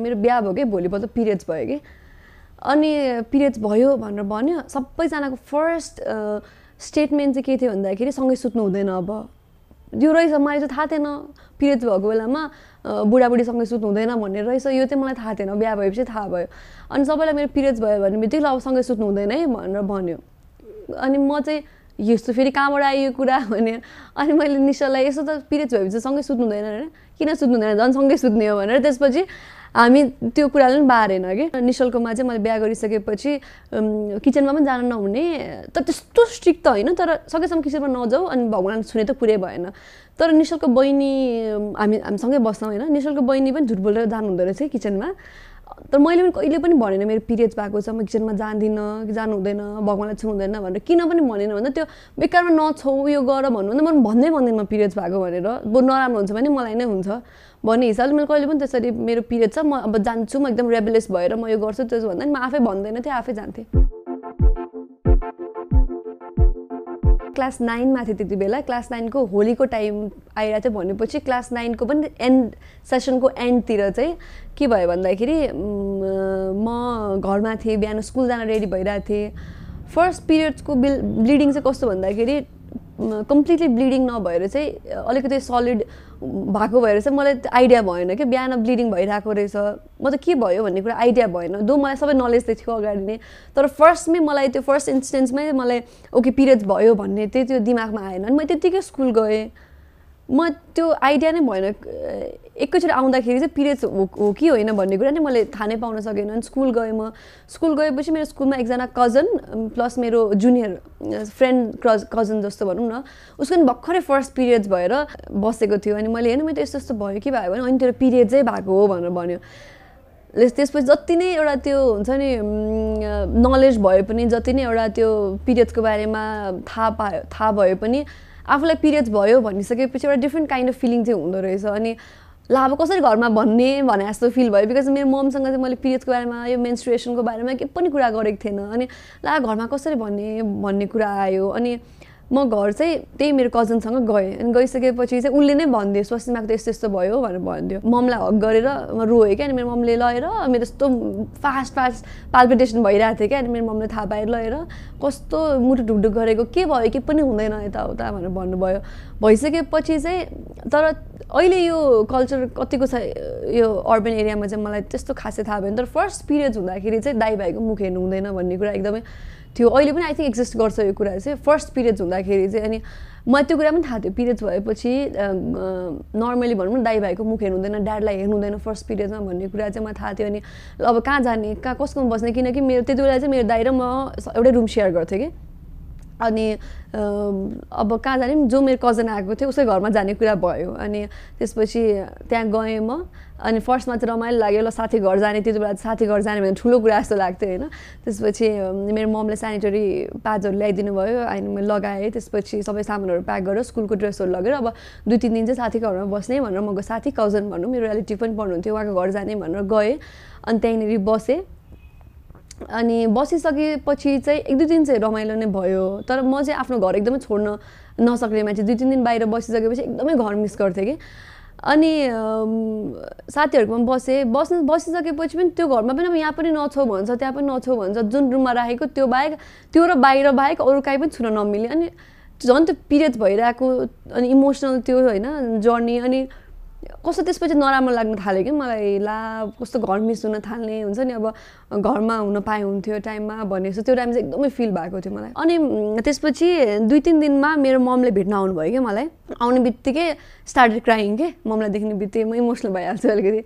मेरो बिहा भयो कि भोलिपल्ट पिरियड्स भयो कि। अनि पिरियड्स भयो भनेर भन्यो सबैजनाको फर्स्ट स्टेटमेन्ट चाहिँ के थियो भन्दाखेरि सँगै सुत्नु हुँदैन अब। यो रहेछ मलाई चाहिँ थाहा थिएन। पिरियड्स भएको बेलामा बुढाबुढीसँगै सुत्नु हुँदैन भन्ने रहेछ। यो चाहिँ मलाई थाहा थिएन बिहा भएपछि थाहा भयो। अनि सबैलाई मेरो पिरियड्स भयो भने बित्तिकै अब सँगै सुत्नु हुँदैन है भनेर भन्यो। अनि म चाहिँ यस्तो फेरि कहाँबाट आयो कुरा? भने अनि मैले निशालाई यसो त पिरियड्स भएपछि सँगै सुत्नु हुँदैन होइन। किन सुत्नु हुँदैन? झन् सँगै सुत्ने हो भनेर। त्यसपछि हामी त्यो कुराले पनि बारेन कि। निशलकोमा चाहिँ मैले बिहा गरिसकेपछि किचनमा पनि जानु नहुने तर त्यस्तो स्ट्रिक्ट त होइन तर सकेसम्म किचनमा नजाऊ अनि भगवान् छुने त पुरै भएन। तर निशलको बहिनी हामी हामीसँगै बस्छौँ होइन निशलको बहिनी पनि झुट बोलेर जानु हुँदो रहेछ किचनमा। तर मैले पनि कहिले पनि भनेन मेरो पिरियड्स भएको छ म किचनमा जाँदिनँ कि जानु हुँदैन भगवान्लाई छुनु हुँदैन भनेर। किन पनि भनेन भन्दा त्यो बेकारमा नछौ यो गर भन्नु भन्दा म भन्दै भन्दैन म पिरियड्स भएको भनेर। बरु नराम्रो हुन्छ भने मलाई नै हुन्छ। भन्ने हिसाबले मैले कहिले पनि त्यसरी मेरो पिरियड छ म अब जान्छु म एकदम रेबुलेस भएर म यो गर्छु त्यसो भन्दा नि म आफै भन्दैन थिएँ आफै जान्थेँ। क्लास नाइनमा थिएँ त्यति बेला क्लास नाइनको होलीको टाइम आइरहेको थियो भनेपछि क्लास नाइनको पनि एन्ड सेसनको एन्डतिर चाहिँ के भयो भन्दाखेरि म घरमा थिएँ बिहान स्कुल जान रेडी भइरहेको थिएँ। फर्स्ट पिरियड्सको बिल ब्लिडिङ चाहिँ कस्तो भन्दाखेरि कम्प्लिटली ब्लिडिङ नभएर चाहिँ अलिकति सलिड भएको भएर चाहिँ मलाई आइडिया भएन कि बिहान ब्लिडिङ भइरहेको रहेछ। म त के भयो भन्ने कुरा आइडिया भएन। दो मलाई सबै नलेज त थियो अगाडि नै। तर फर्स्टमै मलाई त्यो फर्स्ट इन्स्टेन्समै मलाई ओके पिरियड्स भयो भन्ने चाहिँ त्यो दिमागमा आएन। अनि म त्यत्तिकै स्कुल गएँ। म त्यो आइडिया नै भएन। एकैचोटि आउँदाखेरि चाहिँ पिरियड्स हो कि होइन भन्ने कुरा नै मैले थाहा नै पाउन सकेन। अनि स्कुल गएँ म। स्कुल गएपछि मेरो स्कुलमा एकजना कजन प्लस मेरो जुनियर फ्रेन्ड कज कजन जस्तो भनौँ न उसको पनि भर्खरै फर्स्ट पिरियड्स भएर बसेको थियो। अनि मैले हेर्नु मैले यस्तो यस्तो भयो कि भयो भने अनि तेरो पिरियड्सै भएको हो भनेर भन्यो। त्यसपछि जति नै एउटा त्यो हुन्छ नि नलेज भए पनि जति नै एउटा त्यो पिरियड्सको बारेमा थाहा पायो थाहा भए पनि आफूलाई पिरियड्स भयो भनिसकेपछि एउटा डिफ्रेन्ट काइन्ड अफ फिलिङ चाहिँ हुँदो रहेछ। अनि ल अब कसरी घरमा भन्ने भने जस्तो फिल भयो। बिकज मेरो ममसँग चाहिँ मैले पिरियड्सको बारेमा यो मेन्सुरेसनको बारेमा के पनि कुरा गरेको थिएन। अनि ला घरमा कसरी भन्ने भन्ने कुरा आयो। अनि म घर चाहिँ त्यही मेरो कजनसँग गएँ अनि गइसकेपछि चाहिँ उसले नै भनिदियो स्वास्नीमाको त यस्तो यस्तो भयो भनेर भनिदियो। ममलाई हक गरेर म रोएँ क्या अनि मेरो ममले लगेर मेरो यस्तो फास्ट फास्ट पाल्पिटेसन भइरहेको थियो क्या अनि मेरो ममले थाहा पाएर लगेर कस्तो मुटु ढुकढुक गरेको के भयो के पनि हुँदैन यताउता भनेर भन्नुभयो। भइसकेपछि चाहिँ तर अहिले यो कल्चर कतिको छ यो अर्बन एरियामा चाहिँ मलाई त्यस्तो खासै थाहा भएन। तर फर्स्ट पिरियड्स हुँदाखेरि चाहिँ दाइ भाइको मुख हेर्नु हुँदैन भन्ने कुरा एकदमै थियो अहिले पनि आई थिङ्क एक्जिस्ट गर्छ यो कुरा चाहिँ। फर्स्ट पिरियड्स हुँदाखेरि चाहिँ अनि मलाई त्यो कुरा पनि थाहा थियो पिरियड्स भएपछि नर्मली भनौँ न दाइ भाइको मुख हेर्नु हुँदैन ड्याडलाई हेर्नु हुँदैन फर्स्ट पिरियड्समा भन्ने कुरा चाहिँ मलाई थाहा थियो अनि अब कहाँ जाने कहाँ कसकोमा बस्ने किनकि मेरो त्यति बेला चाहिँ मेरो दाइ र म एउटै रुम सेयर गर्थेँ कि। अनि अब कहाँ जाने जो मेरो कजन आएको थियो उसै घरमा जाने कुरा भयो। अनि त्यसपछि त्यहाँ गएँ म। अनि फर्स्टमा चाहिँ रमाइलो लाग्यो। ल साथी घर जाने त्यति बेला साथी घर जाने भने ठुलो कुरा जस्तो लाग्थ्यो होइन। त्यसपछि मेरो ममले सेनिटरी प्याड्सहरू ल्याइदिनु भयो। अनि मैले लगाएँ। त्यसपछि सबै सामानहरू प्याक गरेर स्कुलको ड्रेसहरू लगेर अब दुई तिन दिन चाहिँ साथीको घरमा बस्ने भनेर म साथी कजन भनौँ मेरो रिलेटिभ पनि पढ्नुहुन्थ्यो उहाँको घर जाने भनेर गएँ। अनि त्यहाँनिर बसेँ। अनि बसिसकेपछि चाहिँ एक दुई दिन चाहिँ रमाइलो नै भयो। तर म चाहिँ आफ्नो घर एकदमै छोड्न नसक्ने मान्छे दुई तिन दिन बाहिर बसिसकेपछि एकदमै घर मिस गर्थेँ कि। अनि साथीहरूकोमा बसेँ बस्नु बसिसकेपछि पनि त्यो घरमा पनि अब यहाँ पनि नछौ भन्छ त्यहाँ पनि नछौ भन्छ जुन रुममा राखेको त्यो बाहेक त्यो र बाहिर बाहेक अरू काहीँ पनि छुन नमिल्ने। अनि झन् त्यो पिरियड भइरहेको अनि इमोसनल त्यो होइन जर्नी अनि कस्तो त्यसपछि नराम्रो लाग्न थाल्यो कि? मलाई ला कस्तो घर मिस हुन थाल्ने हुन्छ नि? अब घरमा हुन पाए हुन्थ्यो टाइममा भन्ने जस्तो। त्यो टाइम चाहिँ एकदमै फिल भएको थियो मलाई। अनि त्यसपछि दुई तिन दिनमा मेरो ममले भेट्न आउनुभयो कि मलाई। आउने बित्तिकै स्टार्टेड क्राइङ के? ममलाई देख्ने बित्तिकै म इमोसनल भइहाल्छु अलिकति।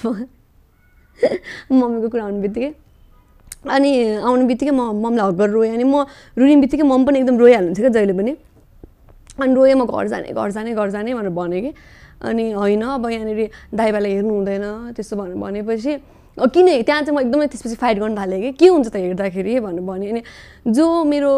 मम्मीको कुरा आउने बित्तिकै। अनि आउने बित्तिकै म ममलाई हक रोएँ। अनि म रुने बित्तिकै मम पनि एकदम रोइहाल्नुहुन्छ क्या जहिले पनि। अनि रोएँ म घर जाने घर जाने घर जाने भनेर भनेँ कि। अनि होइन अब यहाँनिर दाइबालाई हेर्नु हुँदैन त्यस्तो भनेर भनेपछि किन त्यहाँ चाहिँ म एकदमै त्यसपछि फाइट गर्न थालेँ कि? के हुन्छ त हेर्दाखेरि भनेर भने अनि जो मेरो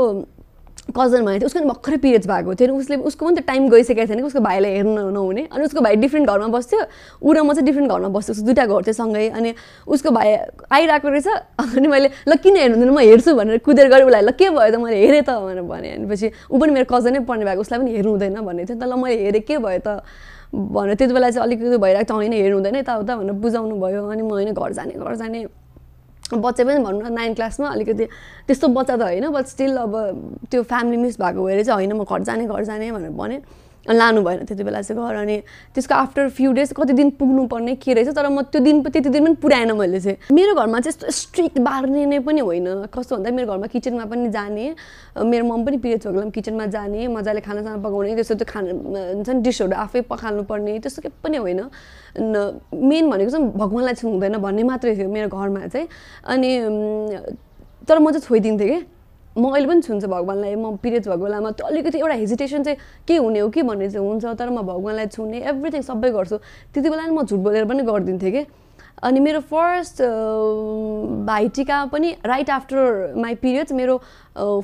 कजन भनेको थियो उसको पनि भर्खरै पिरियड्स भएको थियो। अनि उसले उसको पनि त टाइम गइसकेको थिएन कि उसको भाइलाई हेर्नु नहुने। अनि उसको भाइ डिफ्रेन्ट घरमा बस्थ्यो। ऊ र म चाहिँ डिफ्रेन्ट घरमा बस्थ्यो। उसको दुइटा घर थियो सँगै। अनि उसको भाइ आइरहेको रहेछ। अनि मैले ल किन हेर्नु हुँदैन? म हेर्छु भनेर कुदेर गरेँ उसलाई ल के भयो त? मैले हेरेँ त भनेर भने अनि पछि ऊ पनि मेरो कजनै पढ्ने भएको उसलाई पनि हेर्नु हुँदैन भन्ने थियो। त ल मैले हेरेँ के भयो त? भनेर त्यति बेला चाहिँ अलिकति भइरहेको छ होइन हेर्नु हुँदैन यताउता भनेर बुझाउनु भयो। अनि म होइन घर जाने घर जाने। बच्चा पनि भनौँ न नाइन क्लासमा अलिकति त्यस्तो बच्चा त होइन बट स्टिल अब त्यो फ्यामिली मिस भएको भएर चाहिँ होइन म घर जाने घर जाने भनेर भने। लानु भएन त्यति बेला चाहिँ घर अनि त्यसको आफ्टर फ्यु डेज कति दिन पुग्नु पर्ने के रहेछ तर म त्यो दिन त्यति दिन पनि पुऱ्याएन मैले चाहिँ। मेरो घरमा चाहिँ यस्तो स्ट्रिक्ट बार्ने नै पनि होइन। कस्तो भन्दा मेरो घरमा किचनमा पनि जाने मेरो मम पनि पिरियड्स भएको किचनमा जाने मजाले खानासाना पकाउने त्यस्तो त्यो खाना हुन्छ नि डिसहरू आफै पकाल्नु पर्ने त्यस्तो के पनि होइन। मेन भनेको चाहिँ भगवान्लाई छुनु हुँदैन भन्ने मात्रै थियो मेरो घरमा चाहिँ। अनि तर म चाहिँ छोइदिन्थेँ कि। म अहिले पनि छुन्छु भगवान्लाई। म पिरियड्स भएको बेलामा त्यो अलिकति एउटा हेजिटेसन चाहिँ के हुने हो कि भन्ने चाहिँ हुन्छ तर म भगवान्लाई छुने एभ्रिथिङ सबै गर्छु। त्यति बेला नि म झुट बोलेर पनि गरिदिन्थेँ कि। अनि मेरो फर्स्ट भाइटिका पनि राइट आफ्टर माई पिरियड्स मेरो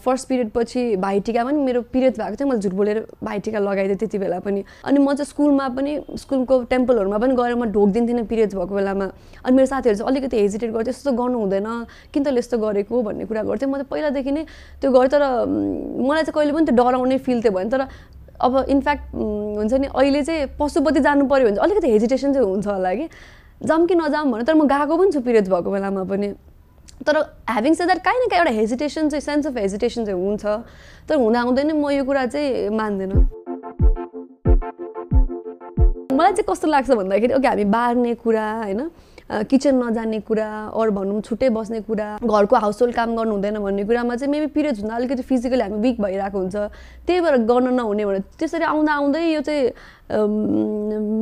फर्स्ट पिरियड पछि भाइटिका पनि मेरो पिरियड्स भएको थियो। मैले झुट बोलेर भाइटिका लगाइदिएँ त्यति बेला पनि। अनि म चाहिँ स्कुलमा पनि स्कुलको टेम्पलहरूमा पनि गएर म ढोकिदिन्थेन पिरियड्स भएको बेलामा। अनि मेरो साथीहरू चाहिँ अलिकति हेजिटेट गर्थ्यो। यस्तो गर्नु हुँदैन। किन त यस्तो गरेको भन्ने कुरा गर्थ्यो। म त पहिलादेखि नै त्यो गरेँ तर मलाई चाहिँ कहिले पनि त्यो डराउने फिल थियो भने तर अब इनफ्याक्ट हुन्छ नि अहिले चाहिँ पशुपति जानु पऱ्यो भने चाहिँ अलिकति हेजिटेसन चाहिँ हुन्छ होला कि। जाऊँ कि नजाऊँ भने तर म गएको पनि छु पिरियड्स भएको बेलामा पनि। तर ह्याभिङ से द्याट काहीँ न काहीँ एउटा हेजिटेसन चाहिँ सेन्स अफ हेजिटेसन चाहिँ हुन्छ। तर हुँदा हुँदै नै म यो कुरा चाहिँ मान्दिनँ। मलाई चाहिँ कस्तो लाग्छ भन्दाखेरि ओके हामी बार्ने कुरा होइन किचन नजाने कुरा अरू भनौँ छुट्टै बस्ने कुरा घरको हाउस होल्ड काम गर्नु हुँदैन भन्ने कुरामा चाहिँ मेबी पिरियड्स हुँदा अलिकति फिजिकली हामी विक भइरहेको हुन्छ। त्यही भएर गर्न नहुने भने त्यसरी आउँदा आउँदै यो चाहिँ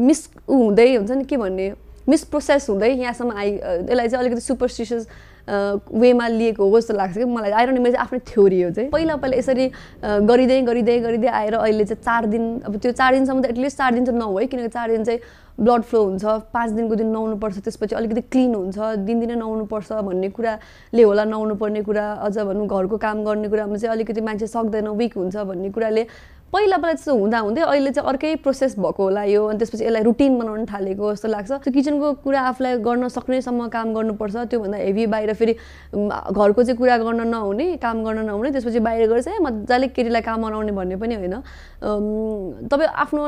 मिस हुँदै हुन्छ नि के भन्ने? मिसप्रोसेस हुँदै यहाँसम्म आइ यसलाई चाहिँ अलिकति सुपरस्टिसियस वेमा लिएको हो जस्तो लाग्छ कि मलाई। आएर नि मेरो चाहिँ आफ्नै थ्योरी हो चाहिँ। पहिला पहिला यसरी गरिँदै गरिँदै गरिँदै आएर अहिले चाहिँ चार दिन अब त्यो चार दिनसम्म त एटलिस्ट चार दिन चाहिँ नहो है किनकि चार दिन चाहिँ ब्लड फ्लो हुन्छ पाँच दिनको दिन नुहाउनुपर्छ त्यसपछि अलिकति क्लिन हुन्छ दिनदिनै नुहाउनुपर्छ भन्ने कुराले होला नुहाउनु पर्ने कुरा अझ भनौँ घरको काम गर्ने कुरामा चाहिँ अलिकति मान्छे सक्दैन विक हुन्छ भन्ने कुराले पहिला पहिला त्यस्तो हुँदा हुँदै अहिले चाहिँ अर्कै प्रोसेस भएको होला यो अनि त्यसपछि यसलाई रुटिन बनाउन थालेको जस्तो लाग्छ। त्यो किचनको कुरा आफूलाई गर्न सक्नेसम्म काम गर्नुपर्छ। त्योभन्दा हेभी बाहिर फेरि घरको चाहिँ कुरा गर्न नहुने काम गर्न नहुने त्यसपछि बाहिर गएर चाहिँ मजाले केटीलाई काम बनाउने भन्ने पनि होइन। तपाईँ आफ्नो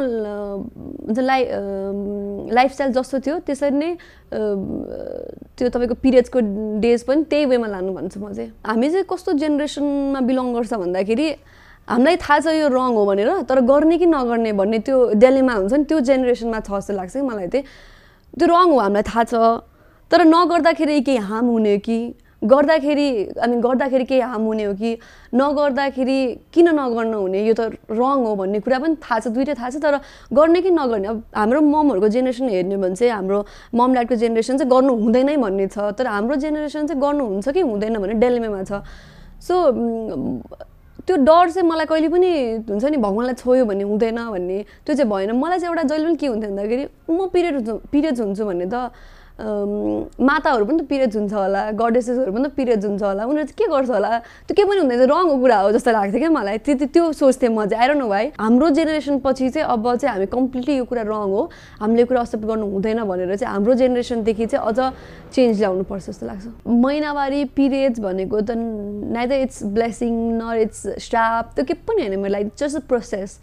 लाइ लाइफस्टाइल जस्तो थियो त्यसरी नै त्यो तपाईँको पिरियड्सको डेज पनि त्यही वेमा लानु भन्छु म चाहिँ। हामी चाहिँ कस्तो जेनेरेसनमा बिलङ गर्छ भन्दाखेरि हामीलाई थाहा छ यो रङ हो भनेर तर गर्ने कि नगर्ने भन्ने त्यो डेलीमा हुन्छ नि त्यो जेनेरेसनमा छ जस्तो लाग्छ कि मलाई चाहिँ। त्यो रङ हो हामीलाई थाहा छ। तर नगर्दाखेरि केही हार्म हुने हो कि? गर्दाखेरि अनि गर्दाखेरि केही हार्म हुने हो कि? नगर्दाखेरि किन नगर्नु हुने? यो त रङ हो भन्ने कुरा पनि थाहा छ दुइटै थाहा छ। तर गर्ने कि नगर्ने? अब हाम्रो ममहरूको जेनेरेसन हेर्ने भने चाहिँ हाम्रो मम ड्याडको जेनेरेसन चाहिँ गर्नु हुँदैन भन्ने छ। तर हाम्रो जेनेरेसन चाहिँ गर्नुहुन्छ कि हुँदैन भन्ने डेलिमेमा छ। सो त्यो डर चाहिँ मलाई कहिले पनि हुन्छ नि भगवान्लाई छोयो भने हुँदैन भन्ने त्यो चाहिँ भएन। मलाई चाहिँ एउटा जहिले पनि के हुन्थ्यो भन्दाखेरि म पिरियड हुन्छु पिरियड्स हुन्छु भन्ने त माताहरू पनि त पिरियड्स हुन्छ होला गडेसेसहरू पनि त पिरियड्स हुन्छ होला। उनीहरू चाहिँ के गर्छ होला? त्यो के पनि हुँदैन रङको कुरा हो जस्तो लाग्थ्यो क्या मलाई। त्यति त्यो सोच्थेँ म चाहिँ। आएर न भाइ हाम्रो जेनेरेसन पछि चाहिँ अब चाहिँ हामी कम्प्लिटली यो कुरा रङ हो। हामीले कुरा एक्सेप्ट गर्नु हुँदैन भनेर चाहिँ हाम्रो जेनेरेसनदेखि चाहिँ अझ चेन्ज ल्याउनु पर्छ जस्तो लाग्छ। महिनावारी पिरियड्स भनेको त नाइदर इट्स ब्लेसिङ न इट्स स्टाफ त्यो के पनि होइन मेरो लागि जस्ट प्रोसेस